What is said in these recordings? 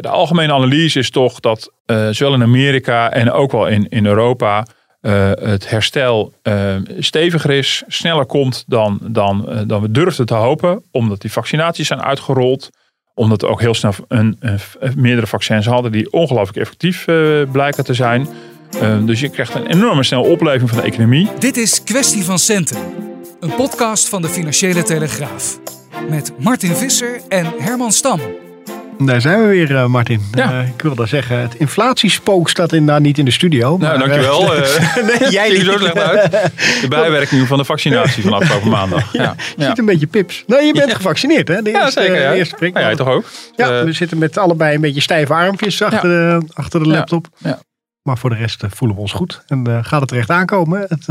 De, algemene analyse is toch dat uh, zowel in Amerika en ook wel in, in Europa uh, het herstel uh, steviger is, sneller komt dan, dan, dan we durfden te hopen. Omdat die vaccinaties zijn uitgerold. Omdat we ook heel snel een, een, meerdere vaccins hadden die ongelooflijk effectief blijken te zijn. dus je krijgt een enorme snelle opleving van de economie. Dit is Kwestie van Centen. Een podcast van de Financiële Telegraaf. Met Martin Visser en Herman Stam. Daar zijn we weer, uh, Martin. Ja. Uh, ik wilde zeggen, het inflatiespook staat inderdaad niet in de studio. Nou, maar, dankjewel. Uh, nee, jij ziet er zo slecht uit. De bijwerking van de vaccinatie van afgelopen maandag. Ja, ja. ziet een beetje pips. Nou, je bent gevaccineerd, hè? De eerste, ja, zeker. Ja. eerste prik. Ja, jij toch ook? Ja, we zitten met allebei een beetje stijve armpjes achter, de, achter de laptop. Ja. Maar voor de rest voelen we ons goed. En gaat het terecht aankomen. Het,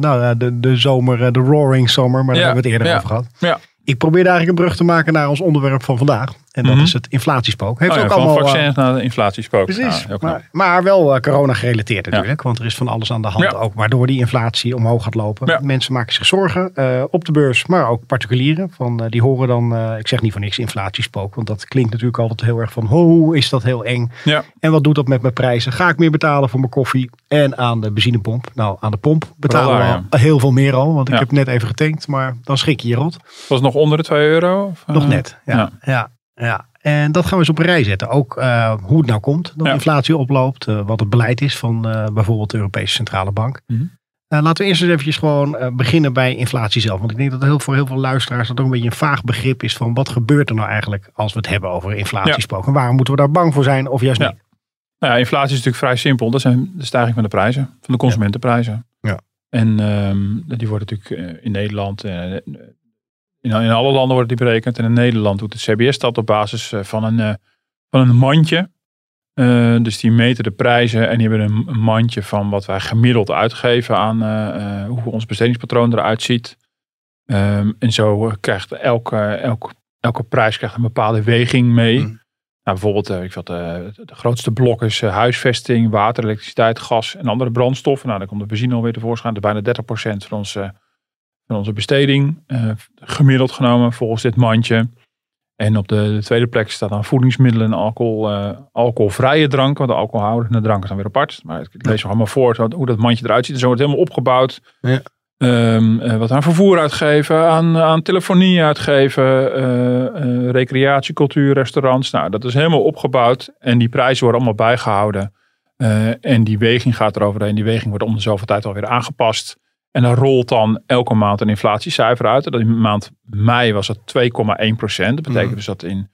nou, de, de zomer, de roaring summer, maar daar hebben we het eerder over gehad. Ja. Ik probeer eigenlijk een brug te maken naar ons onderwerp van vandaag. En dat mhm. is het inflatiespook. Heeft oh ook allemaal, vaccins naar de inflatiespook. Precies, maar, maar, wel uh, corona gerelateerd natuurlijk. Want er is van alles aan de hand ook. Waardoor die inflatie omhoog gaat lopen. Mensen maken zich zorgen uh, op de beurs. Maar ook particulieren. Van, uh, die horen dan, ik zeg niet voor niks inflatiespook. Want dat klinkt natuurlijk altijd heel erg van. Hoe is dat heel eng. Ja. En wat doet dat met mijn prijzen? Ga ik meer betalen voor mijn koffie? En aan de benzinepomp. Nou, aan de pomp betalen we al heel veel meer al. Want ik heb net even getankt. Maar dan schrik je je rot. Was nog onder de 2 euro? Of, nog net, ja. ja. Ja, en dat gaan we eens op een rij zetten. Ook uh, hoe het nou komt dat inflatie oploopt. Uh, wat het beleid is van uh, bijvoorbeeld de Europese Centrale Bank. Mm -hmm. laten we eerst eens eventjes gewoon beginnen bij inflatie zelf. Want ik denk dat heel, voor heel veel luisteraars dat ook een beetje een vaag begrip is van wat gebeurt er nou eigenlijk als we het hebben over inflatiespook. Ja. En waarom moeten we daar bang voor zijn of juist ja. niet? Nou ja, inflatie is natuurlijk vrij simpel. Dat zijn de stijging van de prijzen, van de consumentenprijzen. Ja. En um, die worden natuurlijk in Nederland in, in alle landen wordt die berekend. En in Nederland doet het CBS dat op basis eh, van een, eh, van een mandje. Uh, dus die meten de prijzen en die hebben een, een, mandje van wat wij gemiddeld uitgeven aan uh, hoe ons bestedingspatroon eruit ziet. Um, en zo krijgt elke, elke, elke prijs krijgt een bepaalde weging mee. Mm. Nou, bijvoorbeeld, ik vind, de grootste blok is huisvesting, water, elektriciteit, gas en andere brandstoffen. Nou, dan komt de benzine alweer tevoorschijn. Dat is bijna 30% van onze van onze besteding. Uh, gemiddeld genomen volgens dit mandje. En op de, de, tweede plek staat dan voedingsmiddelen en alcohol, uh, alcoholvrije dranken. Want de alcoholhoudende dranken zijn weer apart. Maar ik lees nog allemaal voor hoe dat mandje eruit ziet. En zo wordt het helemaal opgebouwd. Ja. Um, uh, wat aan vervoer uitgeven, aan, aan telefonie uitgeven, recreatie, cultuur, restaurants. Nou, dat is helemaal opgebouwd. En die prijzen worden allemaal bijgehouden. en die weging gaat eroverheen. Die weging wordt om de zoveel tijd alweer aangepast. En dan rolt dan elke maand een inflatiecijfer uit. Dat in maand mei was het 2,1 procent. Dat betekent mm. dus dat in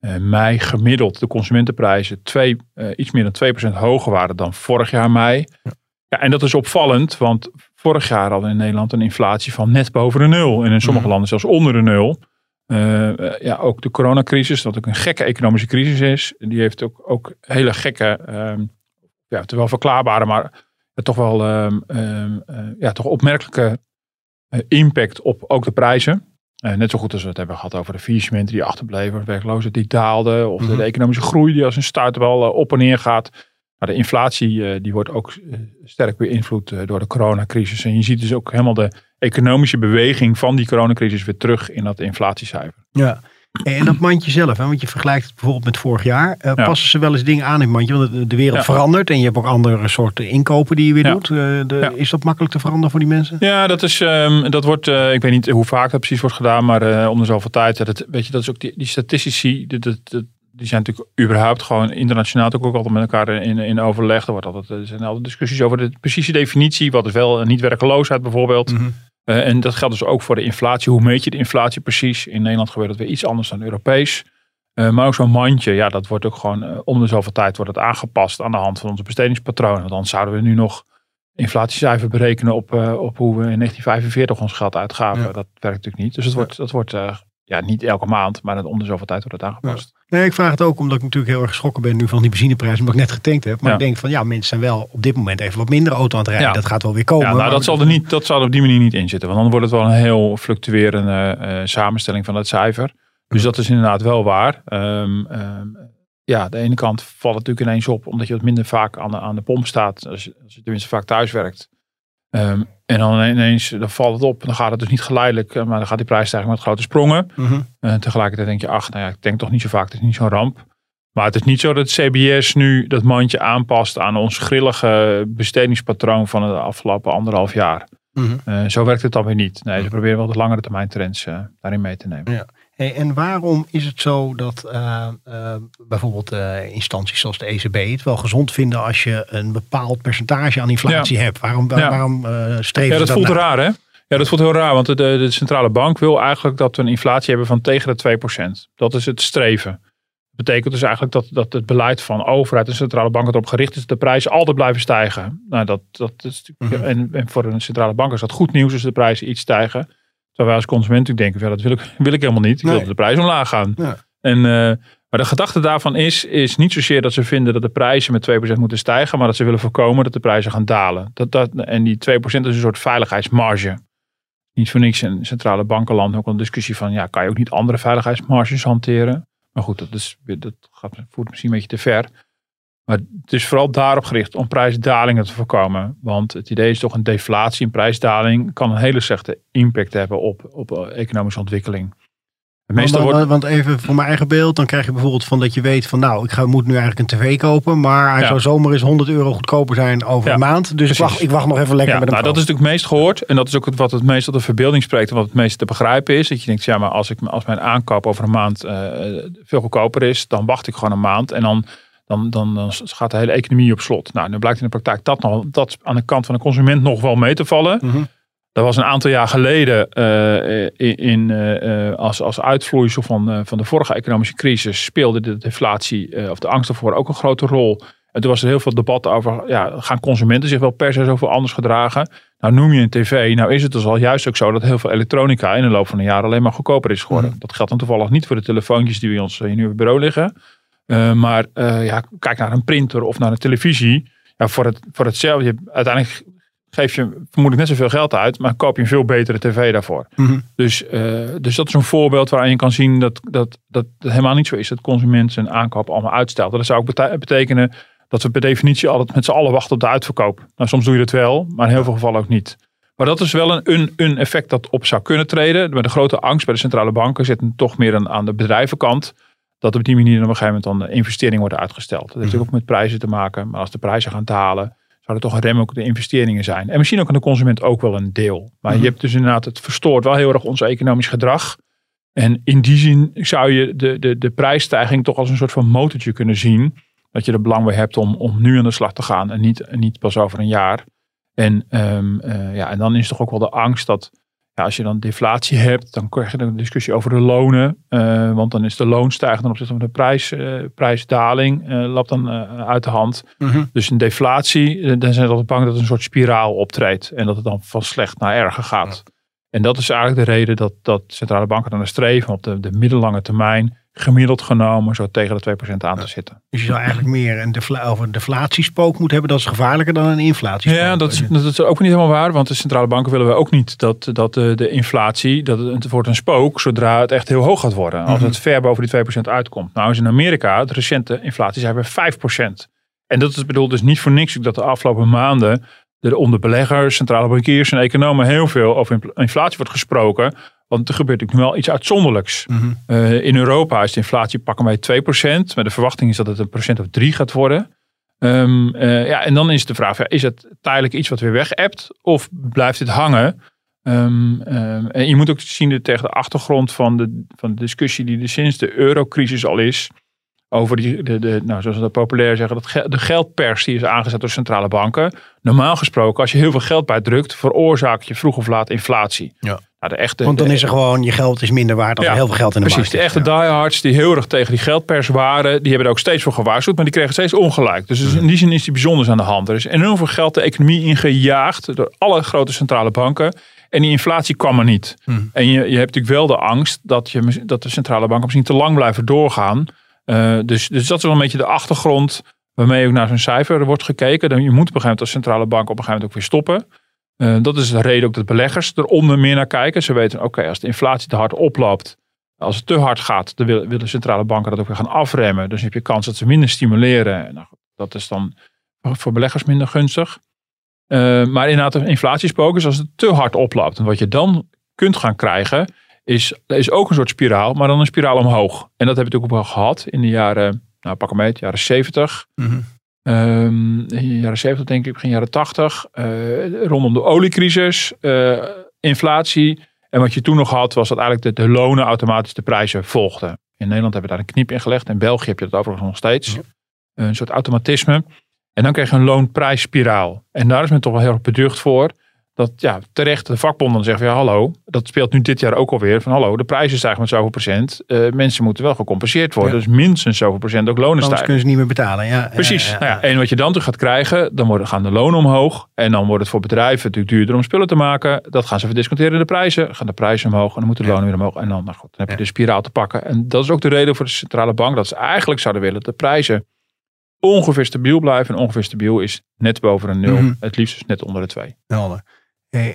uh, mei gemiddeld de consumentenprijzen twee, uh, iets meer dan 2 procent hoger waren dan vorig jaar mei. Ja. ja. en dat is opvallend, want vorig jaar hadden we in Nederland een inflatie van net boven de nul. En in sommige mm. landen zelfs onder de nul. Uh, ja, ook de coronacrisis, dat ook een gekke economische crisis is. Die heeft ook, ook hele gekke, uh, ja, terwijl verklaarbare, maar toch wel um, um, uh, ja, toch opmerkelijke uh, impact op ook de prijzen. Uh, net zo goed als we het hebben gehad over de faillissementen die achterbleven, de werklozen die daalden, of mm -hmm. de, economische groei die als een start wel op en neer gaat. Maar de inflatie die wordt ook sterk beïnvloed door de coronacrisis. En je ziet dus ook helemaal de economische beweging van die coronacrisis weer terug in dat inflatiecijfer. Ja, en dat mandje zelf, hè, want je vergelijkt het bijvoorbeeld met vorig jaar. Uh, Passen ze wel eens dingen aan in het mandje? Want de, wereld verandert en je hebt ook andere soorten inkopen die je weer doet. Uh, de, is dat makkelijk te veranderen voor die mensen? Ja, dat, is, um, dat wordt, uh, ik weet niet hoe vaak dat precies wordt gedaan, maar om de zoveel tijd. Dat, weet je, dat is ook die, die statistici, die, die, die zijn natuurlijk überhaupt gewoon internationaal ook altijd met elkaar in, in overleg. Er, wordt altijd, er zijn altijd discussies over de precieze definitie. Wat is wel niet werkeloosheid bijvoorbeeld. Mm uh, en dat geldt dus ook voor de inflatie. Hoe meet je de inflatie precies? In Nederland gebeurt dat weer iets anders dan Europees. Uh, maar ook zo'n mandje, ja, dat wordt ook gewoon uh, om de zoveel tijd wordt het aangepast aan de hand van onze bestedingspatronen. Want dan zouden we nu nog inflatiecijfer berekenen op, op hoe we in 1945 ons geld uitgaven. Dat werkt natuurlijk niet. Dus het wordt, dat wordt ja, niet elke maand, maar om de zoveel tijd wordt het aangepast. Nee, ik vraag het ook omdat ik natuurlijk heel erg geschrokken ben nu van die benzineprijs, omdat ik net getankt heb. Maar ik denk van ja, mensen zijn wel op dit moment even wat minder auto aan het rijden. Dat gaat wel weer komen. Ja, nou, dat, zal er niet, dat zal op die manier niet in zitten. Want dan wordt het wel een heel fluctuerende uh, samenstelling van het cijfer. Dus dat is inderdaad wel waar. Um, ja, de ene kant valt het natuurlijk ineens op, omdat je wat minder vaak aan de, aan de pomp staat, als je, als je tenminste vaak thuis werkt. Um, en dan ineens dan valt het op. Dan gaat het dus niet geleidelijk, eh, maar dan gaat die prijs stijgen met grote sprongen. Mm En tegelijkertijd denk je, ach, nou ja, ik denk toch niet zo vaak, het is niet zo'n ramp. Maar het is niet zo dat CBS nu dat mandje aanpast aan ons grillige bestedingspatroon van de afgelopen anderhalf jaar. uh, zo werkt het dan weer niet. Nee, ze proberen wel de langere termijn trends uh, daarin mee te nemen. Ja en waarom is het zo dat uh, uh, bijvoorbeeld uh, instanties zoals de ECB het wel gezond vinden als je een bepaald percentage aan inflatie hebt? Waarom, waar, waarom streven Ja, dat, voelt raar hè? Ja, dat voelt heel raar, want de, de, centrale bank wil eigenlijk dat we een inflatie hebben van tegen de 2%. Dat is het streven. Dat betekent dus eigenlijk dat, dat het beleid van overheid en centrale bank erop gericht is dat de prijzen altijd blijven stijgen. Nou, dat, dat is, mm en, en voor een centrale bank is dat goed nieuws als de prijzen iets stijgen. Terwijl wij als consument natuurlijk denken, ja, dat wil ik, wil ik helemaal niet. Ik wil dat de prijs omlaag gaan. Ja. En, uh, maar de gedachte daarvan is, is niet zozeer dat ze vinden dat de prijzen met 2% moeten stijgen, maar dat ze willen voorkomen dat de prijzen gaan dalen. Dat, dat, en die 2% is een soort veiligheidsmarge. Niet voor niks in centrale bankenland ook een discussie van, ja, kan je ook niet andere veiligheidsmarges hanteren? Maar goed, dat, is, dat gaat, voert misschien een beetje te ver. Maar het is vooral daarop gericht om prijsdalingen te voorkomen. Want het idee is toch een deflatie, een prijsdaling kan een hele slechte impact hebben op, op eh, economische ontwikkeling. Meestal want, want, even voor mijn eigen beeld, dan krijg je bijvoorbeeld van dat je weet van nou, ik ga, moet nu eigenlijk een tv kopen, maar hij zou zomaar eens 100 euro goedkoper zijn over een maand. Dus ik wacht, ik wacht nog even lekker ja, met hem. Nou, dat is natuurlijk het meest gehoord en dat is ook wat het meest tot de verbeelding spreekt en wat het meest te begrijpen is. Dat je denkt, ja maar als, ik, als mijn aankoop over een maand uh, veel goedkoper is, dan wacht ik gewoon een maand en dan dan, dan, dan, gaat de hele economie op slot. Nou, nu blijkt in de praktijk dat, nog, dat aan de kant van de consument nog wel mee te vallen. Mm Dat was een aantal jaar geleden uh, in, in uh, als, als uitvloeisel van, van de vorige economische crisis speelde de deflatie of de angst ervoor ook een grote rol. En toen was er heel veel debat over, ja, gaan consumenten zich wel per se zoveel anders gedragen? Nou noem je een tv, nou is het dus al juist ook zo dat heel veel elektronica in de loop van een jaar alleen maar goedkoper is geworden. Mhm. Dat geldt dan toevallig niet voor de telefoontjes die bij ons in uw bureau liggen. Uh, maar uh, ja, kijk naar een printer of naar een televisie. Ja, voor, het, voor hetzelfde, uiteindelijk geef je vermoedelijk net zoveel geld uit, maar koop je een veel betere tv daarvoor. Mm -hmm. dus, uh, dus dat is een voorbeeld waarin je kan zien dat, dat, dat het helemaal niet zo is dat consument zijn aankoop allemaal uitstelt. Dat zou ook betekenen dat we per definitie altijd met z'n allen wachten op de uitverkoop. Nou, soms doe je dat wel, maar in heel veel gevallen ook niet. Maar dat is wel een, een, effect dat op zou kunnen treden. Met de grote angst bij de centrale banken zit toch meer aan, aan de bedrijvenkant dat op die manier op een gegeven moment dan de investeringen worden uitgesteld. Dat heeft mhm. ook met prijzen te maken. Maar als de prijzen gaan dalen, zou er toch een rem ook de investeringen zijn. En misschien ook aan de consument ook wel een deel. Maar mhm. je hebt dus inderdaad, het verstoort wel heel erg ons economisch gedrag. En in die zin zou je de, de, de prijsstijging toch als een soort van motortje kunnen zien. Dat je er belang bij hebt om, om nu aan de slag te gaan en niet, niet pas over een jaar. En, um, uh, ja, en dan is toch ook wel de angst dat als je dan deflatie hebt, dan krijg je een discussie over de lonen. Uh, want dan is de loonstijging ten opzichte van de prijs, uh, prijsdaling uh, loopt dan uit de hand. Mhm. Dus een deflatie, dan zijn we bang dat er een soort spiraal optreedt. En dat het dan van slecht naar erger gaat. En dat is eigenlijk de reden dat, dat centrale banken dan streven op de, de middellange termijn gemiddeld genomen zo tegen de 2% aan te zitten. Dus je zou eigenlijk meer een defla over een deflatiespook moeten hebben. Dat is gevaarlijker dan een inflatie. Ja, dat is, dat is ook niet helemaal waar. Want de centrale banken willen we ook niet dat, dat de, de inflatie, dat het wordt een spook zodra het echt heel hoog gaat worden. Als mhm. het ver boven die 2% uitkomt. Nou is in Amerika, de recente inflatie zijn we 5%. En dat is bedoeld dus niet voor niks dat de afgelopen maanden er onder beleggers, centrale bankiers en economen heel veel over inflatie wordt gesproken. Want er gebeurt natuurlijk wel iets uitzonderlijks. Mhm. Eh, in Europa is de inflatie pakken wij 2%. Maar de verwachting is dat het een procent of 3 gaat worden. Um, uh, ja, en dan is de vraag, ja, is het tijdelijk iets wat weer weg Of blijft dit hangen? Um, um, en je moet ook zien tegen de achtergrond van de, van de discussie die er sinds de eurocrisis al is. Over die, de, de, nou, zoals we dat populair zeggen, dat de geldpers die is aangezet door centrale banken. Normaal gesproken, als je heel veel geld bijdrukt, veroorzaak je vroeg of laat inflatie. Ja. Nou, de echte, Want dan is er gewoon, je geld is minder waard dan heel veel geld in de precies, markt. Precies, de echte diehards die heel erg tegen die geldpers waren, die hebben er ook steeds voor gewaarschuwd, maar die kregen steeds ongelijk. Dus, dus in die zin is die bijzonders aan de hand. Er is enorm veel geld de economie ingejaagd door alle grote centrale banken. En die inflatie kwam er niet. Hmm. En je, je hebt natuurlijk wel de angst dat, je, dat de centrale banken misschien te lang blijven doorgaan. Uh, dus, dus dat is wel een beetje de achtergrond waarmee ook naar zo'n cijfer wordt gekeken. Dan, je moet op een gegeven moment als centrale bank op een gegeven moment ook weer stoppen. Uh, dat is de reden ook dat beleggers eronder meer naar kijken. Ze weten, oké, als de inflatie te hard oploopt, als het te hard gaat, dan willen, centrale banken dat ook weer gaan afremmen. Dus heb je kans dat ze minder stimuleren. Nou, dat is dan voor beleggers minder gunstig. Uh, maar inderdaad, de inflatiespook is als het te hard oploopt. En wat je dan kunt gaan krijgen, is, is ook een soort spiraal, maar dan een spiraal omhoog. En dat hebben we natuurlijk ook wel gehad in de jaren, nou pak hem mee, jaren 70. Mm. Jaren 70 denk ik, begin jaren 80. Uh, eh, rondom de oliecrisis, uh, inflatie. En wat je toen nog had, was dat eigenlijk de, de lonen automatisch de prijzen volgden. In Nederland hebben we daar een knip in gelegd. In België heb je dat overigens nog steeds. Een soort automatisme. En dan krijg je een loonprijsspiraal. En daar is men toch wel heel erg beducht voor. Dat ja, terecht de vakbonden zeggen van ja, hallo, dat speelt nu dit jaar ook alweer. Van hallo, de prijzen stijgen met zoveel procent. Uh, mensen moeten wel gecompenseerd worden. Dus minstens zoveel procent ook lonen stijgen. kunnen ze niet meer betalen. Ja, Precies. Nou ja, en wat je dan toch gaat krijgen, dan worden, gaan de lonen omhoog. En dan wordt het voor bedrijven natuurlijk duurder om spullen te maken. Dat gaan ze verdisconteren de prijzen. Gaan de prijzen omhoog en dan moeten de lonen weer omhoog. En dan, nou goed, dan heb je de spiraal te pakken. En dat is ook de reden voor de centrale bank dat ze eigenlijk zouden willen dat de prijzen ongeveer stabiel blijven. En ongeveer stabiel is net boven een nul. Mhm. Het liefst is net onder de twee. Helder.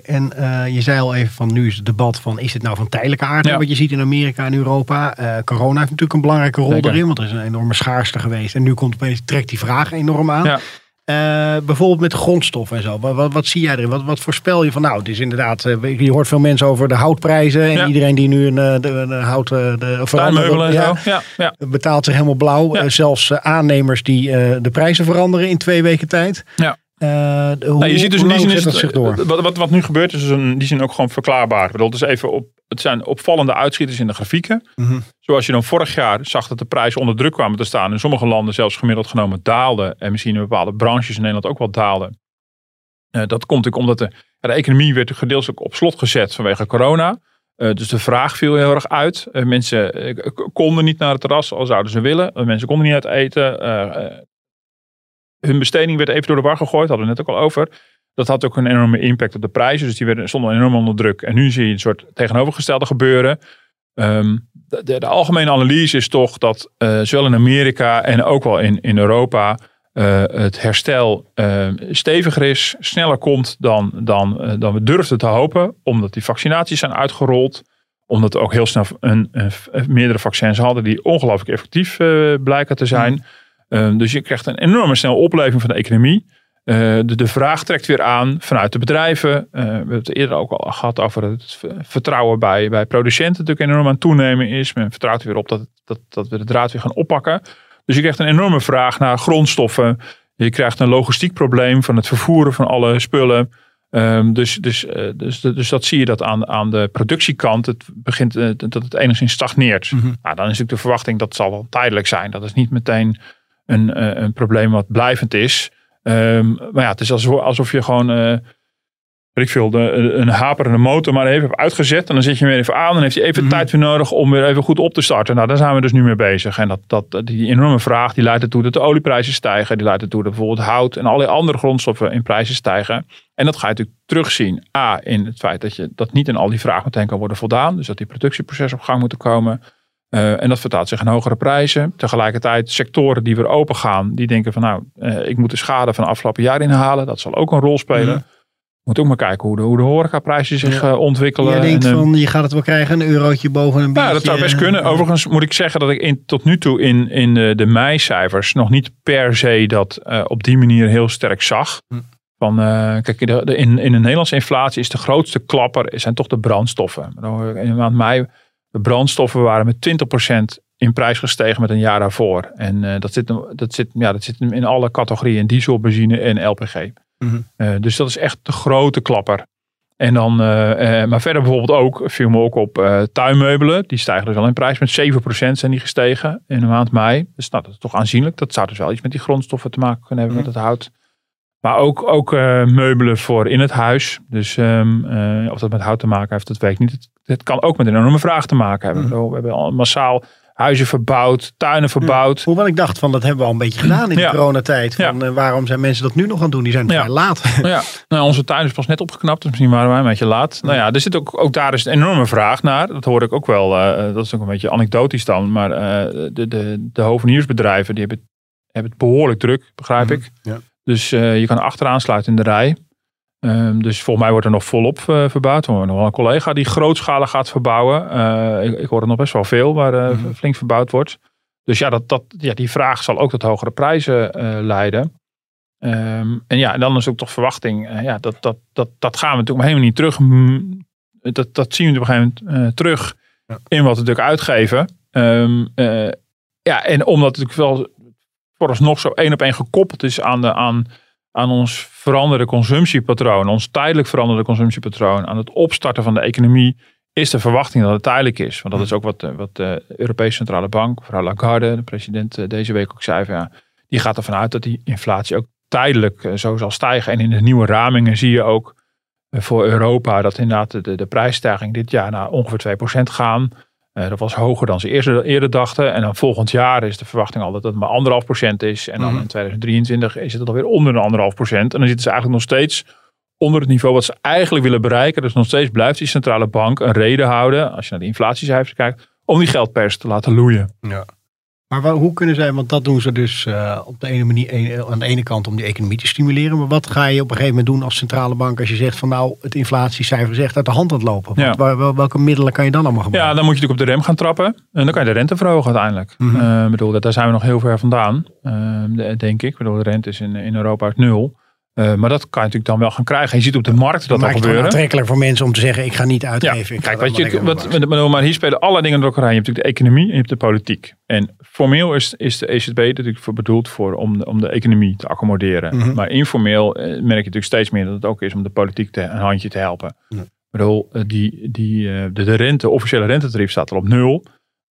En uh, je zei al even van nu is het debat van is het nou van tijdelijke aard wat je ziet in Amerika en Europa. Uh, corona heeft natuurlijk een belangrijke rol erin, want er is een enorme schaarste geweest. En nu komt opeens, trekt die vraag enorm aan. Ja. Uh, bijvoorbeeld met de grondstoffen en zo. Wat, wat, wat, zie jij erin? Wat, wat voorspel je van nou, het is inderdaad, uh, je hoort veel mensen over de houtprijzen. En ja. iedereen die nu een, de, de hout, de, ja, ja, ja, betaalt zich helemaal blauw. Uh, zelfs aannemers die de prijzen veranderen in twee weken tijd. Ja. Uh, hoe, nou, je ziet dus in die zin is het, zich door? Wat, wat, wat nu gebeurt is in die zin ook gewoon verklaarbaar. Ik bedoel, het, is even op, het zijn opvallende uitschieters in de grafieken. Mm -hmm. Zoals je dan vorig jaar zag dat de prijzen onder druk kwamen te staan. In sommige landen zelfs gemiddeld genomen daalden. En misschien in bepaalde branches in Nederland ook wel daalden. Uh, dat komt natuurlijk omdat de, de economie werd gedeeltelijk op slot gezet vanwege corona. Uh, dus de vraag viel heel erg uit. mensen konden niet naar het terras, al zouden ze willen. mensen konden niet uit eten hun besteding werd even door de war gegooid, hadden we net ook al over. Dat had ook een enorme impact op de prijzen. Dus die werden, stonden enorm onder druk. En nu zie je een soort tegenovergestelde gebeuren. Um, de, de, algemene analyse is toch dat uh, zowel in Amerika en ook wel in, in Europa uh, het herstel uh, steviger is, sneller komt dan, dan, dan we durfden te hopen. Omdat die vaccinaties zijn uitgerold. Omdat we ook heel snel een, meerdere vaccins hadden die ongelooflijk effectief blijken te zijn. Ehm, dus je krijgt een enorme snelle opleving van de economie. Uh, de, de, vraag trekt weer aan vanuit de bedrijven. Uh, we hebben het eerder ook al gehad over het vertrouwen bij, bij producenten natuurlijk enorm aan het toenemen is. Men vertrouwt weer op dat, dat, dat we de draad weer gaan oppakken. Dus je krijgt een enorme vraag naar grondstoffen. Je krijgt een logistiek probleem van het vervoeren van alle spullen. Um, dus, dus, uh, dus, dus dat zie je dat aan, aan de productiekant. Het begint dat het enigszins stagneert. Mm -hmm. nou, dan is natuurlijk de verwachting dat het zal wel tijdelijk zijn. Dat is niet meteen een, eh, een probleem wat blijvend is. Um, maar ja, het is alsof, alsof je gewoon, uh, ik veel, de, een haperende motor maar even hebt uitgezet. En dan zet je hem weer even aan. Dan heeft hij even mm tijd weer nodig om weer even goed op te starten. Nou, daar zijn we dus nu mee bezig. En dat, dat, die enorme vraag die leidt ertoe dat de olieprijzen stijgen. Die leidt ertoe dat bijvoorbeeld hout en allerlei andere grondstoffen in prijzen stijgen. En dat ga je natuurlijk terugzien. A, in het feit dat, je, dat niet in al die vragen meteen kan worden voldaan. Dus dat die productieprocessen op gang moeten komen. Uh, en dat vertaalt zich in hogere prijzen. Tegelijkertijd sectoren die weer open gaan, die denken van nou, uh, ik moet de schade van de afgelopen jaar inhalen. Dat zal ook een rol spelen. Mm. Moet ook maar kijken hoe de, hoe de horecaprijzen zich uh, ontwikkelen. Je denkt en, van, je gaat het wel krijgen, een eurotje boven een beetje. Ja, dat zou best kunnen. Overigens moet ik zeggen dat ik in, tot nu toe in, in de, meicijfers nog niet per se dat op die manier heel sterk zag. Hm. Van, kijk, de, de, in, in de Nederlandse inflatie is de grootste klapper zijn toch de brandstoffen. In de maand mei de brandstoffen waren met 20% in prijs gestegen met een jaar daarvoor. En uh, dat, zit, dat, zit, ja, dat zit in alle categorieën diesel, benzine en LPG. Mm -hmm. uh, dus dat is echt de grote klapper. En dan, uh, maar verder bijvoorbeeld ook, viel me ook op tuinmeubelen. Die stijgen dus al in prijs. Met 7% zijn die gestegen in de maand mei. Dus nou, dat is toch aanzienlijk. Dat zou dus wel iets met die grondstoffen te maken kunnen hebben, mm -hmm. met het hout. Maar ook, ook uh, meubelen voor in het huis. Dus um, uh, of dat met hout te maken heeft, dat weet ik niet. Het, het, kan ook met een enorme vraag te maken hebben. Mm. We hebben al massaal huizen verbouwd, tuinen verbouwd. Hoewel ik dacht van dat hebben we al een beetje gedaan in de coronatijd. Van, ja. waarom zijn mensen dat nu nog aan het doen? Die zijn vrij laat. Ja, nou, onze tuin is pas net opgeknapt. Dus misschien waren wij een beetje laat. Nou ja, er zit ook, ook daar is een enorme vraag naar. Dat hoor ik ook wel. dat is ook een beetje anekdotisch dan. Maar de, de, de hoveniersbedrijven die hebben, hebben het behoorlijk druk, begrijp mhm. ik. Ja. Dus je kan achteraan sluiten in de rij. Ehm, dus volgens mij wordt er nog volop uh, verbouwd. We hebben nog wel een collega die grootschalig gaat verbouwen. Uh, ik, ik, hoor er nog best wel veel waar uh, flink verbouwd wordt. Dus ja, dat, dat, ja, die vraag zal ook tot hogere prijzen leiden. Um, en ja, en dan is ook toch verwachting. ja, dat, dat, dat, dat gaan we natuurlijk helemaal niet terug. Dat, dat zien we op een gegeven moment terug in wat we natuurlijk uitgeven. Um, ja, en omdat het natuurlijk wel vooralsnog zo één op één gekoppeld is aan de, aan aan ons veranderde consumptiepatroon, ons tijdelijk veranderde consumptiepatroon, aan het opstarten van de economie, is de verwachting dat het tijdelijk is. Want dat is ook wat, eh, wat de Europese Centrale Bank, mevrouw Lagarde, de president eh, deze week ook zei, van, ja, die gaat ervan uit dat die inflatie ook tijdelijk eh, zo zal stijgen. En in de nieuwe ramingen zie je ook voor Europa dat inderdaad de, de prijsstijging dit jaar naar ongeveer 2% gaan. Uh, dat was hoger dan ze eerder, eerder dachten. En dan volgend jaar is de verwachting al dat het maar anderhalf procent is. En dan mhm. in 2023 is het alweer onder de anderhalf procent. En dan zitten ze eigenlijk nog steeds onder het niveau wat ze eigenlijk willen bereiken. Dus nog steeds blijft die centrale bank een reden houden, als je naar de inflatiecijfers kijkt, om die geldpers te laten loeien. Ja. Maar hoe kunnen zij, want dat doen ze dus uh, op de ene manier aan de ene kant om die economie te stimuleren. Maar wat ga je op een gegeven moment doen als centrale bank als je zegt van nou het inflatiecijfer echt uit de hand aan het lopen. Ja. welke middelen kan je dan allemaal gebruiken? Ja, dan moet je natuurlijk op de rem gaan trappen en dan kan je de rente verhogen uiteindelijk. Mm -hmm. bedoel, daar zijn we nog heel ver vandaan, uh, denk ik. Ik bedoel, de rente is in, in Europa uit nul. Uh, maar dat kan je natuurlijk dan wel gaan krijgen. Je ziet op de markt dat, dat al gebeuren. Het aantrekkelijk voor mensen om te zeggen: ik ga niet uitgeven. Ja, kijk, wat je, wat, maar hier spelen alle dingen door elkaar Je hebt natuurlijk de economie en je hebt de politiek. En formeel is, is de ECB natuurlijk voor bedoeld voor om, om de economie te accommoderen. Mhm. Maar informeel eh, merk je natuurlijk steeds meer dat het ook is om de politiek te, een handje te helpen. Ja. Ik bedoel, eh, die, die, de, de rente, officiële rentetarief staat al op nul.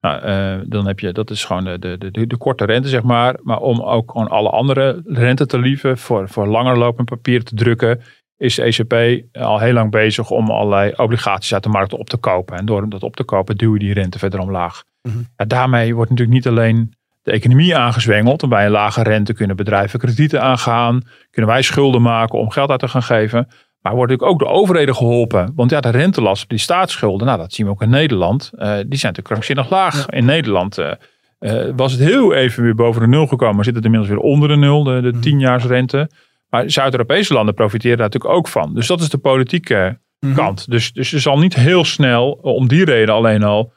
Nou, uh, dan heb je, dat is gewoon de, de, de, de, korte rente, zeg maar. Maar om ook gewoon alle andere rentetarieven voor, voor langer lopend papier te drukken, is de ECB al heel lang bezig om allerlei obligaties uit de markt op te kopen. En door dat op te kopen, duw je die rente verder omlaag. Mm daarmee wordt natuurlijk niet alleen de economie aangezwengeld. En bij een lage rente kunnen bedrijven kredieten aangaan, kunnen wij schulden maken om geld uit te gaan geven. Maar wordt natuurlijk ook de overheden geholpen. Want ja, de rentelast op die staatsschulden, nou dat zien we ook in Nederland. Uh, die zijn natuurlijk krankzinnig laag. In Nederland uh, uh, was het heel even weer boven de nul gekomen. Maar zit het inmiddels weer onder de nul, de, de mm. tienjaarsrente. Maar Zuid-Europese landen profiteren daar natuurlijk ook van. Dus dat is de politieke mm kant. Dus, dus er zal niet heel snel om die reden alleen al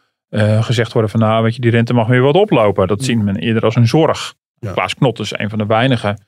gezegd worden van nou weet je, die rente mag weer wat oplopen. Dat mm. zien men eerder als een zorg. Ja. Klaas Knot is een van de weinigen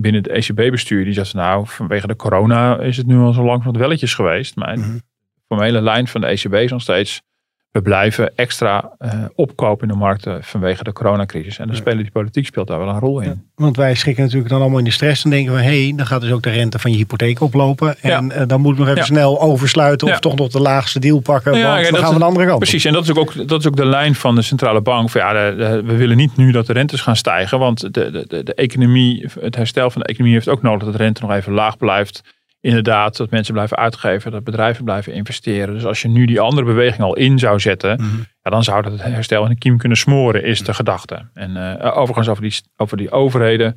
binnen het ECB-bestuur, die zegt nou, vanwege de corona is het nu al zo lang van het welletjes geweest. Maar mm -hmm. de formele lijn van de ECB is nog steeds, we blijven extra uh, opkopen in de markten vanwege de coronacrisis. En dan spelen die politiek speelt daar wel een rol in. want wij schrikken natuurlijk dan allemaal in de stress en denken we, hé, hey, dan gaat dus ook de rente van je hypotheek oplopen. En ja. uh, dan moet nog even snel oversluiten of toch nog de laagste deal pakken, want dan gaan we de andere kant Precies, en dat is, ook, dat is ook de lijn van de centrale bank. Van, ja, we willen niet nu dat de rentes gaan stijgen, want de, de, de, de economie, het herstel van de economie heeft ook nodig dat de rente nog even laag blijft inderdaad dat mensen blijven uitgeven, dat bedrijven blijven investeren. Dus als je nu die andere beweging al in zou zetten, mhm. ja, dan zou dat het herstel in de kiem kunnen smoren, is de gedachte. En uh, overigens over die, over die overheden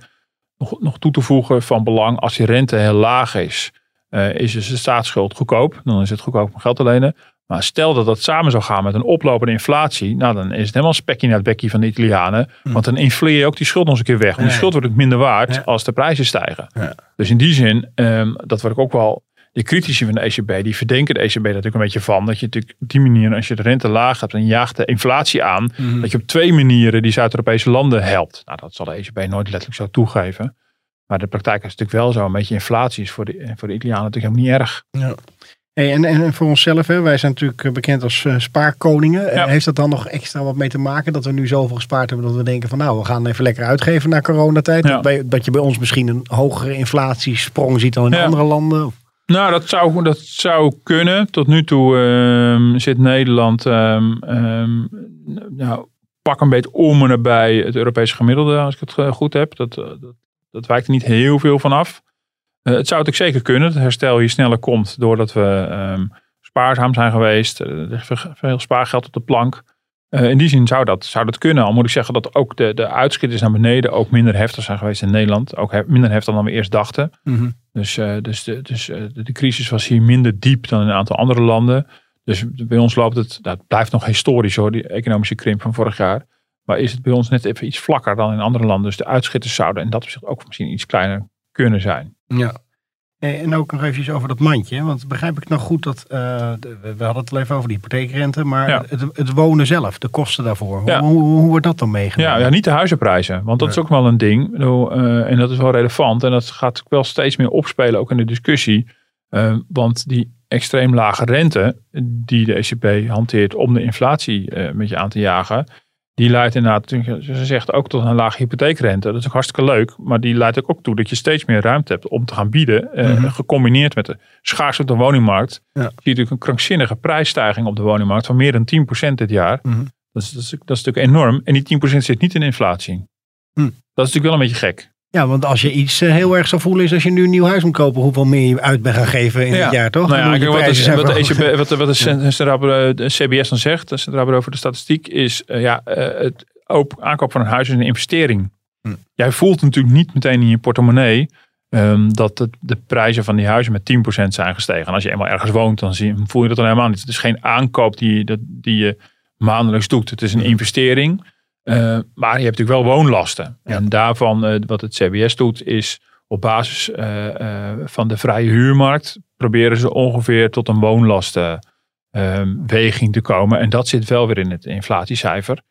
nog, nog toe te voegen van belang, als die rente heel laag is, uh, is dus de staatsschuld goedkoop. Dan is het goedkoop om geld te lenen. Maar stel dat dat samen zou gaan met een oplopende inflatie, nou dan is het helemaal spekje naar het bekje van de Italianen. Hmm. Want dan infleer je ook die schuld nog eens een keer weg. Want die schuld wordt ook minder waard als de prijzen stijgen. Ja. Dus in die zin, um, dat wordt ook wel de critici van de ECB, die verdenken de ECB natuurlijk een beetje van. Dat je natuurlijk op die manier, als je de rente laag hebt en jaagt de inflatie aan, hmm. dat je op twee manieren die Zuid-Europese landen helpt. Nou, dat zal de ECB nooit letterlijk zo toegeven. Maar de praktijk is natuurlijk wel zo. Een beetje inflatie is voor de, voor de Italianen natuurlijk helemaal niet erg. Ja. Hey, en, en voor onszelf, hè, wij zijn natuurlijk eh, bekend als uh, spaarkoningen. Heeft dat dan nog extra wat mee te maken dat we nu zoveel gespaard hebben dat we denken van nou, we gaan even lekker uitgeven na coronatijd? Ja. Dat, dat je bij ons misschien een hogere inflatiesprong ziet dan in andere landen? Nou, dat zou, dat zou kunnen. Tot nu toe um, zit Nederland um, um, nou, pak een beetje om en nabij het Europese gemiddelde, als ik het eh, goed heb. Dat, dat, dat wijkt er niet heel veel van af. Eh, het zou natuurlijk zeker kunnen dat het herstel hier sneller komt doordat we um, spaarzaam zijn geweest. Er ligt veel spaargeld op de plank. in die zin zou dat, zou dat kunnen. Al moet ik zeggen dat ook de, de uitschieters naar beneden ook minder heftig zijn geweest in Nederland. Ook minder heftig dan we eerst dachten. Mhm. Dus, dus, de, dus de, de, crisis was hier minder diep dan in een aantal andere landen. Dus bij ons loopt het, dat nou, blijft nog historisch hoor, die economische krimp van vorig jaar. Maar is het bij ons net even iets vlakker dan in andere landen. Dus de uitschitters zouden en dat opzicht ook misschien iets kleiner kunnen zijn. Ja. En ook nog even over dat mandje. Want begrijp ik nou goed dat, uh, we hadden het al even over die hypotheekrente, maar het, het, wonen zelf, de kosten daarvoor. Hoe, hoe, wordt dat dan meegenomen? Ja, ja, niet de huizenprijzen. Want dat is ook wel een ding. Uh, en dat is wel relevant. En dat gaat wel steeds meer opspelen, ook in de discussie. Uh, want die extreem lage rente die de ECB hanteert om de inflatie met je aan te jagen, die leidt inderdaad, ze zegt ook tot een lage hypotheekrente. Dat is ook hartstikke leuk, maar die leidt ook toe dat je steeds meer ruimte hebt om te gaan bieden. Eh, mhm. Gecombineerd met de schaarste op de woningmarkt. Ja. Zie je natuurlijk een krankzinnige prijsstijging op de woningmarkt van meer dan 10% dit jaar. Mhm. dat, is, dat, is, dat, is, natuurlijk enorm. En die 10% zit niet in inflatie. Mhm. Dat is natuurlijk wel een beetje gek. Ja, want als je iets eh, heel erg zou voelen is als je nu een nieuw huis moet kopen, hoeveel meer je uit bent gaan geven in het jaar, toch? Nou ja, wat, is, wat, de ECB, wat, wat de, de CBS dan zegt, de Centraal Bureau voor de Statistiek, is uh, ja, uh, het aankoop van een huis is een investering. Hm. Jij voelt natuurlijk niet meteen in je portemonnee um, dat de, de, prijzen van die huizen met 10% zijn gestegen. En als je eenmaal ergens woont, dan zie, voel je dat dan helemaal niet. Het is geen aankoop die, die je maandelijks doet. Het is een hm. investering. Uh, maar je hebt natuurlijk wel woonlasten. En daarvan, uh, wat het CBS doet, is op basis uh, van de vrije huurmarkt proberen ze ongeveer tot een woonlastenweging te komen. En dat zit wel weer in het inflatiecijfer.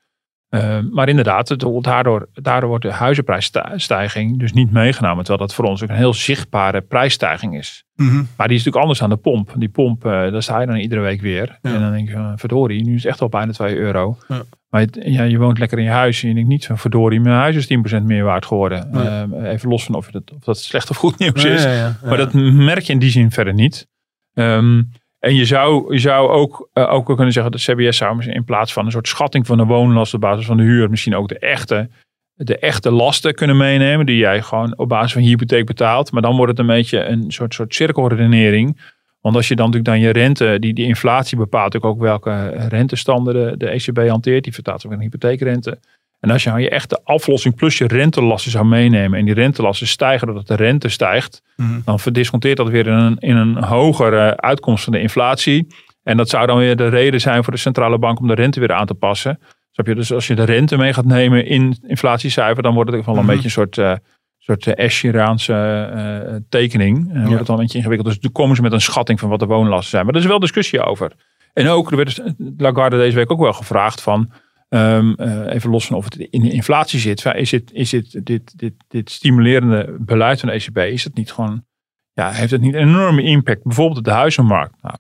Ehm, maar inderdaad, daardoor, daardoor wordt de huizenprijsstijging dus niet meegenomen. Terwijl dat voor ons ook een heel zichtbare prijsstijging is. Mhm. Maar die is natuurlijk anders aan de pomp. Die pomp, daar sta je dan iedere week weer. En dan denk je, verdorie, nu is het echt al bijna 2 euro. Ja. Maar je, ja, je woont lekker in je huis en je denkt niet van verdorie, mijn huis is 10% meer waard geworden. Ehm, even los van of, dat, of dat slecht of goed nieuws is. Maar dat merk je in die zin verder niet. Um, en je zou, je zou ook, uh, ook kunnen zeggen dat CBS zou in plaats van een soort schatting van de woonlast op basis van de huur, misschien ook de echte, de echte lasten kunnen meenemen. Die jij gewoon op basis van je hypotheek betaalt. Maar dan wordt het een beetje een soort, soort cirkelredenering. Want als je dan natuurlijk dan je rente, die, die inflatie bepaalt ook, ook welke rentestanden de, de ECB hanteert. Die vertaalt ook een hypotheekrente. En als je je echt de aflossing plus je rentelasten zou meenemen en die rentelasten stijgen doordat de rente stijgt, mm. dan verdisconteert dat weer in een, in een hogere uitkomst van de inflatie. En dat zou dan weer de reden zijn voor de centrale bank om de rente weer aan te passen. je? Dus als je de rente mee gaat nemen in inflatiecijfer, dan wordt het wel een mhm. beetje een soort, uh, soort Escheraanse uh, tekening. Dan wordt het dan een beetje ingewikkeld. Dus dan komen ze met een schatting van wat de woonlasten zijn. Maar er is wel discussie over. En ook, er werd Lagarde deze week ook wel gevraagd van Um, even los van of het in de inflatie zit. Is, het, is het, dit, dit, dit stimulerende beleid van de ECB, is het niet gewoon, ja, heeft het niet een enorme impact? Bijvoorbeeld op de huizenmarkt. Nou,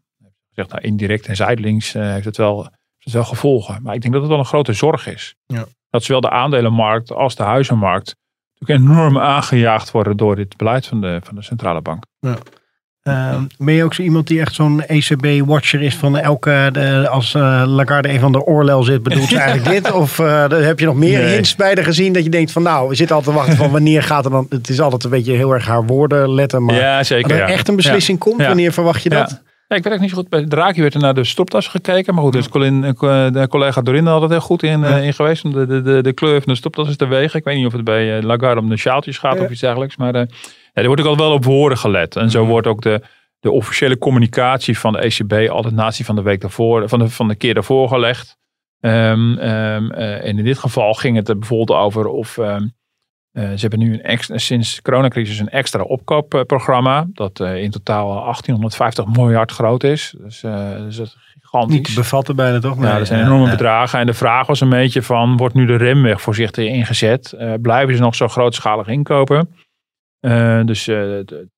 gezegd, nou, indirect en zijdelings uh, heeft, het wel, heeft het wel gevolgen. Maar ik denk dat het wel een grote zorg is. Ja. Dat zowel de aandelenmarkt als de huizenmarkt natuurlijk enorm aangejaagd worden door dit beleid van de, van de centrale bank. Ja. Uh, ben je ook zo iemand die echt zo'n ECB-watcher is van elke, de, als uh, Lagarde een van de oorlel zit, bedoelt ze eigenlijk dit? Of uh, heb je nog meer nee. hints bij de gezien dat je denkt van nou, we zitten altijd te wachten van wanneer gaat er dan, het is altijd een beetje heel erg haar woorden letten, maar ja, zeker, echt een beslissing komt, wanneer verwacht je dat? Ja, ik weet ook niet zo goed. Bij Draghi werd er naar de stoptas gekeken. Maar goed, dus Colin, de collega Dorin had het heel goed in, in geweest. De, de, de, de kleur van de stoptas is te wegen. Ik weet niet of het bij Lagarde om de sjaaltjes gaat of iets dergelijks. Maar er wordt ook al wel op woorden gelet. En zo wordt ook de, de officiële communicatie van de ECB altijd natie van de week daarvoor, van de, van de keer daarvoor gelegd. Um, en in dit geval ging het er bijvoorbeeld over of ehm, eh, ze hebben nu een extra, sinds de coronacrisis een extra opkoopprogramma. Dat uh, in totaal 1850 miljard groot is. Dus, dus dat is gigantisch. Niet te bevatten bijna toch? Ja, dat zijn enorme bedragen. En de vraag was een beetje van, wordt nu de remweg voorzichtig ingezet? blijven ze nog zo grootschalig inkopen? dus de,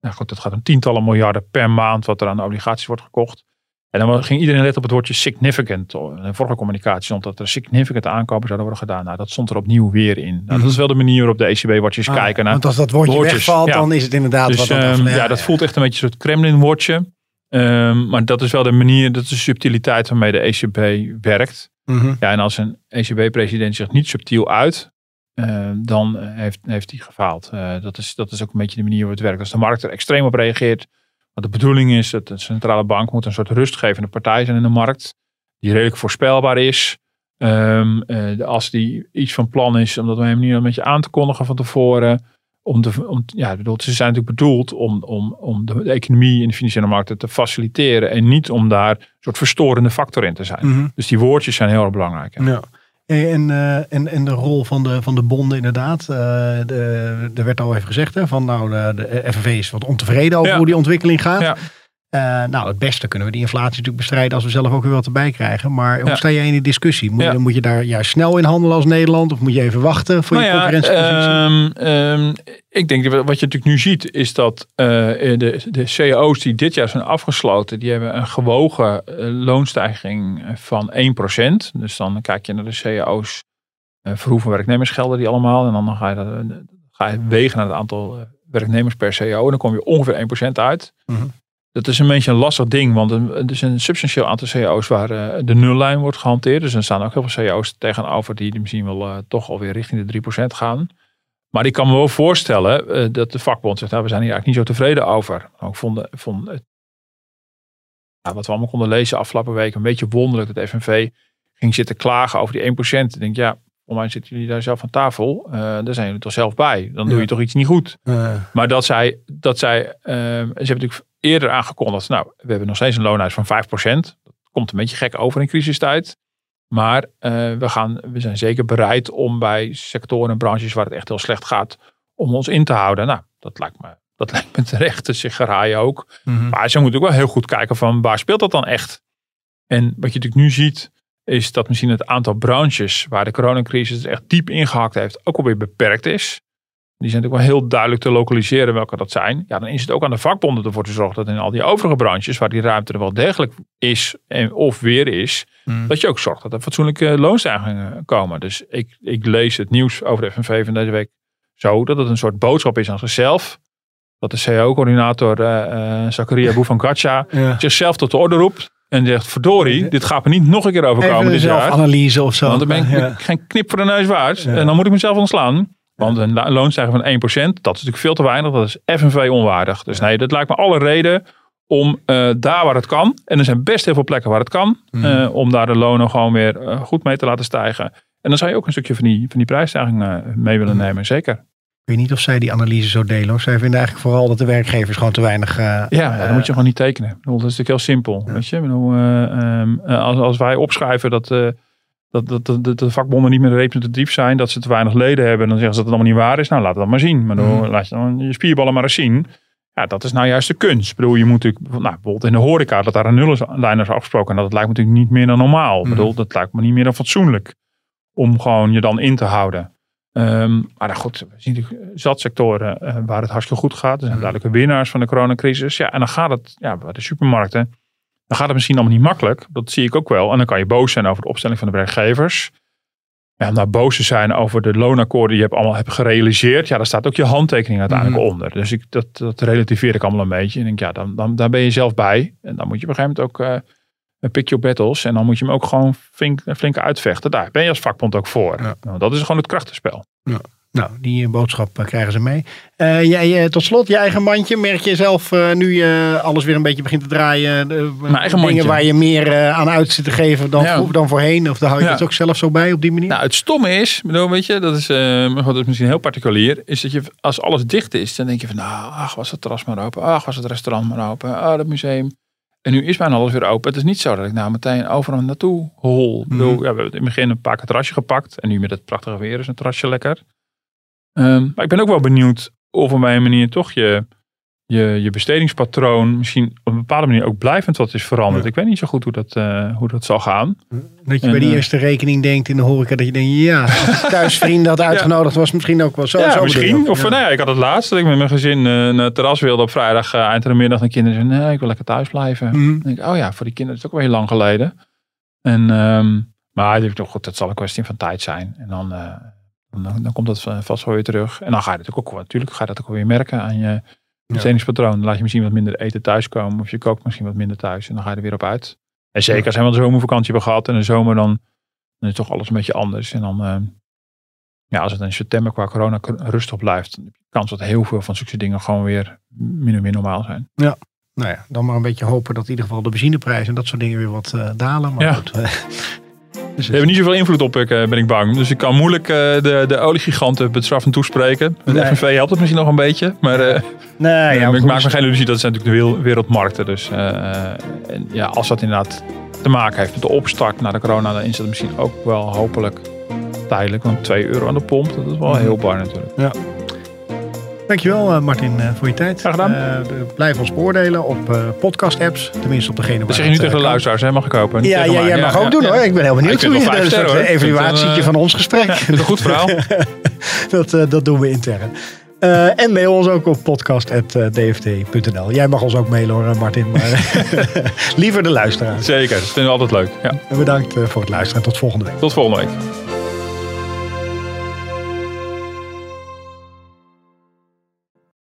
nou goed, het gaat om tientallen miljarden per maand wat er aan de obligaties wordt gekocht. En dan ging iedereen let op het woordje significant. In de vorige communicatie stond dat er significant aankopen zouden worden gedaan. Nou, dat stond er opnieuw weer in. Nou, Dat is wel de manier waarop de ECB watjes ah, kijken naar. Want als dat woordje woordjes, wegvalt, dan is het inderdaad dus, wat dan, um, ja, dat voelt echt een beetje een soort Kremlin-woordje. Um, maar dat is wel de manier, dat is de subtiliteit waarmee de ECB werkt. Mhm. Ja, en als een ECB-president zich niet subtiel uit, uh, dan heeft, heeft hij gefaald. Uh, dat, is, dat is ook een beetje de manier waarop het werkt. Als de markt er extreem op reageert, wat de bedoeling is, dat de centrale bank moet een soort rustgevende partij zijn in de markt, die redelijk voorspelbaar is. Um, als die iets van plan is, omdat we hem niet een beetje aan te kondigen van tevoren. Om de, om, ja, bedoel, ze zijn natuurlijk bedoeld om, om, om de, economie in de financiële markten te faciliteren. En niet om daar een soort verstorende factor in te zijn. Mhm. Dus die woordjes zijn heel erg belangrijk. Ja. En, uh, en, en de rol van de, van de bonden inderdaad. Uh, de, er werd al even gezegd hè, van nou de, de FNV is wat ontevreden over hoe die ontwikkeling gaat. Ja. Uh, nou, het beste kunnen we die inflatie natuurlijk bestrijden als we zelf ook weer wat erbij krijgen. Maar hoe sta jij in die discussie? Moet, je, moet je daar juist snel in handelen als Nederland? Of moet je even wachten voor je nou concurrentiepositie? Um, um, ik denk dat wat je natuurlijk nu ziet is dat uh, de, de cao's die dit jaar zijn afgesloten, die hebben een gewogen uh, loonstijging van 1%. Dus dan kijk je naar de cao's uh, verhoeven werknemersgelden die allemaal. En dan ga je, dat, ga je wegen naar het aantal werknemers per cao. En dan kom je ongeveer 1% uit. Mm -hmm. Dat is een beetje een lastig ding, want er is een substantieel aantal CEO's waar uh, de nullijn wordt gehanteerd. Dus er staan ook heel veel CEO's tegenover die misschien wel uh, toch alweer richting de 3% gaan. Maar ik kan me wel voorstellen uh, dat de vakbond zegt, nou, we zijn hier eigenlijk niet zo tevreden over. Nou, ik vond, het, nou, wat we allemaal konden lezen afgelopen week een beetje wonderlijk dat FNV ging zitten klagen over die 1%. Ik denk, ja, voor mij zitten jullie daar zelf aan tafel. daar zijn jullie toch zelf bij. Dan doe je toch iets niet goed. Maar dat zij, dat zij ze hebben natuurlijk eerder aangekondigd. Nou, we hebben nog steeds een loonhuis van 5%. Dat komt een beetje gek over in crisistijd. Maar uh, we, gaan, we zijn zeker bereid om bij sectoren en branches waar het echt heel slecht gaat, om ons in te houden. Nou, dat lijkt me, dat lijkt me terecht. Dus zich geraaien ook. Mm Maar ze moeten ook wel heel goed kijken van waar speelt dat dan echt? En wat je natuurlijk nu ziet, is dat misschien het aantal branches waar de coronacrisis echt diep ingehakt heeft, ook alweer beperkt is. Die zijn natuurlijk wel heel duidelijk te lokaliseren welke dat zijn. Ja, dan is het ook aan de vakbonden ervoor te zorgen dat in al die overige branches, waar die ruimte er wel degelijk is en of weer is, mm. dat je ook zorgt dat er fatsoenlijke loonstijgingen komen. Dus ik, ik lees het nieuws over de FNV van deze week zo dat het een soort boodschap is aan zichzelf. Dat de CEO-coördinator uh, uh, Zakaria Bouvangatja ja. zichzelf tot de orde roept. En zegt, verdorie, dit gaat me niet nog een keer overkomen dit jaar. analyse of zo. Want dan ben ik geen knip voor de neus waard. En dan moet ik mezelf ontslaan. Want een loonstijging van 1%, dat is natuurlijk veel te weinig. Dat is FNV onwaardig. Dus nee, dat lijkt me alle reden om uh, daar waar het kan. En er zijn best heel veel plekken waar het kan. Uh, om daar de lonen gewoon weer uh, goed mee te laten stijgen. En dan zou je ook een stukje van die, van die prijsstijging mee willen nemen. Zeker. Ik weet niet of zij die analyse zo delen. Of zij vinden eigenlijk vooral dat de werkgevers gewoon te weinig... ja, dan moet je gewoon niet tekenen. dat is natuurlijk heel simpel. Weet je? Bedoel, um, als, als wij opschrijven dat dat, dat, dat, de vakbonden niet meer representatief zijn, dat ze te weinig leden hebben. En dan zeggen ze dat het allemaal niet waar is. Nou, laat het dan maar zien. Maar dan mhm. laat je dan je spierballen maar eens zien. Ja, dat is nou juist de kunst. Ik bedoel, je moet natuurlijk, nou, bijvoorbeeld in de horeca, dat daar een nullijn is afgesproken. En dat lijkt me natuurlijk niet meer dan normaal. Ik mhm. bedoel, dat lijkt me niet meer dan fatsoenlijk. Om gewoon je dan in te houden. Um, maar nou goed, we zien natuurlijk zat sectoren uh, waar het hartstikke goed gaat. Er zijn mhm. duidelijke winnaars van de coronacrisis. Ja, en dan gaat het, ja, bij de supermarkten dan gaat het misschien allemaal niet makkelijk. Dat zie ik ook wel. En dan kan je boos zijn over de opstelling van de werkgevers. Ja, om nou boos te zijn over de loonakkoorden die je hebt allemaal hebt gerealiseerd. Ja, daar staat ook je handtekening uiteindelijk mhm. onder. Dus ik, dat, dat relativeer ik allemaal een beetje. En denk, ja, dan, dan, daar ben je zelf bij. En dan moet je op een gegeven moment ook uh, pick your battles. En dan moet je hem ook gewoon flink, flink uitvechten. Daar ben je als vakbond ook voor. Nou, dat is gewoon het krachtenspel. Ja. Nou, die boodschap eh, krijgen ze mee. Uh, jij, tot slot, je eigen mandje. Merk je zelf nu je alles weer een beetje begint te draaien? Mijn eigen dingen waar je meer aan uit zit te geven dan, dan voorheen? Of daar hou je het ook zelf zo bij op die manier? Nou, het stomme is, bedoel, weet je, dat is, dat is misschien heel particulier. Is dat je, als alles dicht is, dan denk je van, nou, ach, was het terras maar open. Ach, was het restaurant maar open. Ah, dat museum. En nu is bijna alles weer open. Het is niet zo dat ik nou meteen overal naartoe hol. Mm -hmm. ja, we hebben in het begin een paar keer terrasje gepakt. En nu met het prachtige weer is een terrasje lekker. Um, maar ik ben ook wel benieuwd of op een manier toch je, je, je bestedingspatroon misschien op een bepaalde manier ook blijvend wat is veranderd. Ik weet niet zo goed hoe dat, uh, hoe dat zal gaan. Dat je bij die uh, eerste rekening denkt in de horeca dat je denkt, ja, als thuisvrienden had uitgenodigd was misschien ook wel zo. Ja, zo misschien. Of ja. nou ja, ik had het laatst dat ik met mijn gezin uh, naar het terras wilde op vrijdag eind van de middag. En kinderen zeiden, nee, ik wil lekker thuis blijven. Mm -hmm. denk ik, oh ja, voor die kinderen is het ook wel heel lang geleden. En, um, maar dat, goed, dat zal een kwestie van tijd zijn. En dan dan, dan komt dat vast wel weer terug. En dan ga je natuurlijk ook, natuurlijk ga je dat ook weer merken aan je bestedingspatroon. Dan laat je misschien wat minder eten thuiskomen. Of je kookt misschien wat minder thuis. En dan ga je er weer op uit. En zeker als we een zomervakantie hebben gehad. En de zomer dan, dan is toch alles een beetje anders. En dan, uh, ja, als het in september qua corona rustig blijft. Dan heb je kans dat heel veel van zulke dingen gewoon weer min of meer normaal zijn. Ja. Nou ja, dan maar een beetje hopen dat in ieder geval de benzineprijs en dat soort dingen weer wat dalen. Maar ja. goed, Dus hebben niet zoveel invloed op, ik, ben ik bang. Dus ik kan moeilijk de, de oliegiganten bestraffend toespreken. Met nee. FNV helpt het misschien nog een beetje. Maar nee, ja, ik maak me geen illusie, dat zijn natuurlijk de wereldmarkten. Dus en, ja, als dat inderdaad te maken heeft met de opstart naar de corona, dan is dat misschien ook wel hopelijk tijdelijk. Want 2 euro aan de pomp, dat is wel heel bar natuurlijk. Ja. Dankjewel Martin voor je tijd. Graag gedaan. Uh, blijf ons beoordelen op podcast apps. Tenminste op degene waar Dat zeg je nu tegen de luisteraars, hè? mag ik kopen. Ja, ja, jij mag ook doen hoor. Ik ben heel benieuwd hoe je een evaluatietje van ons gesprek. dat is een goed verhaal. dat, dat doen we intern. Uh, en mail ons ook op podcast.dft.nl. Jij mag ons ook mailen hoor, Martin. Maar liever de luisteraar. Zeker, dat vinden we altijd leuk. Ja. En bedankt voor het luisteren. Tot volgende week. Tot volgende week.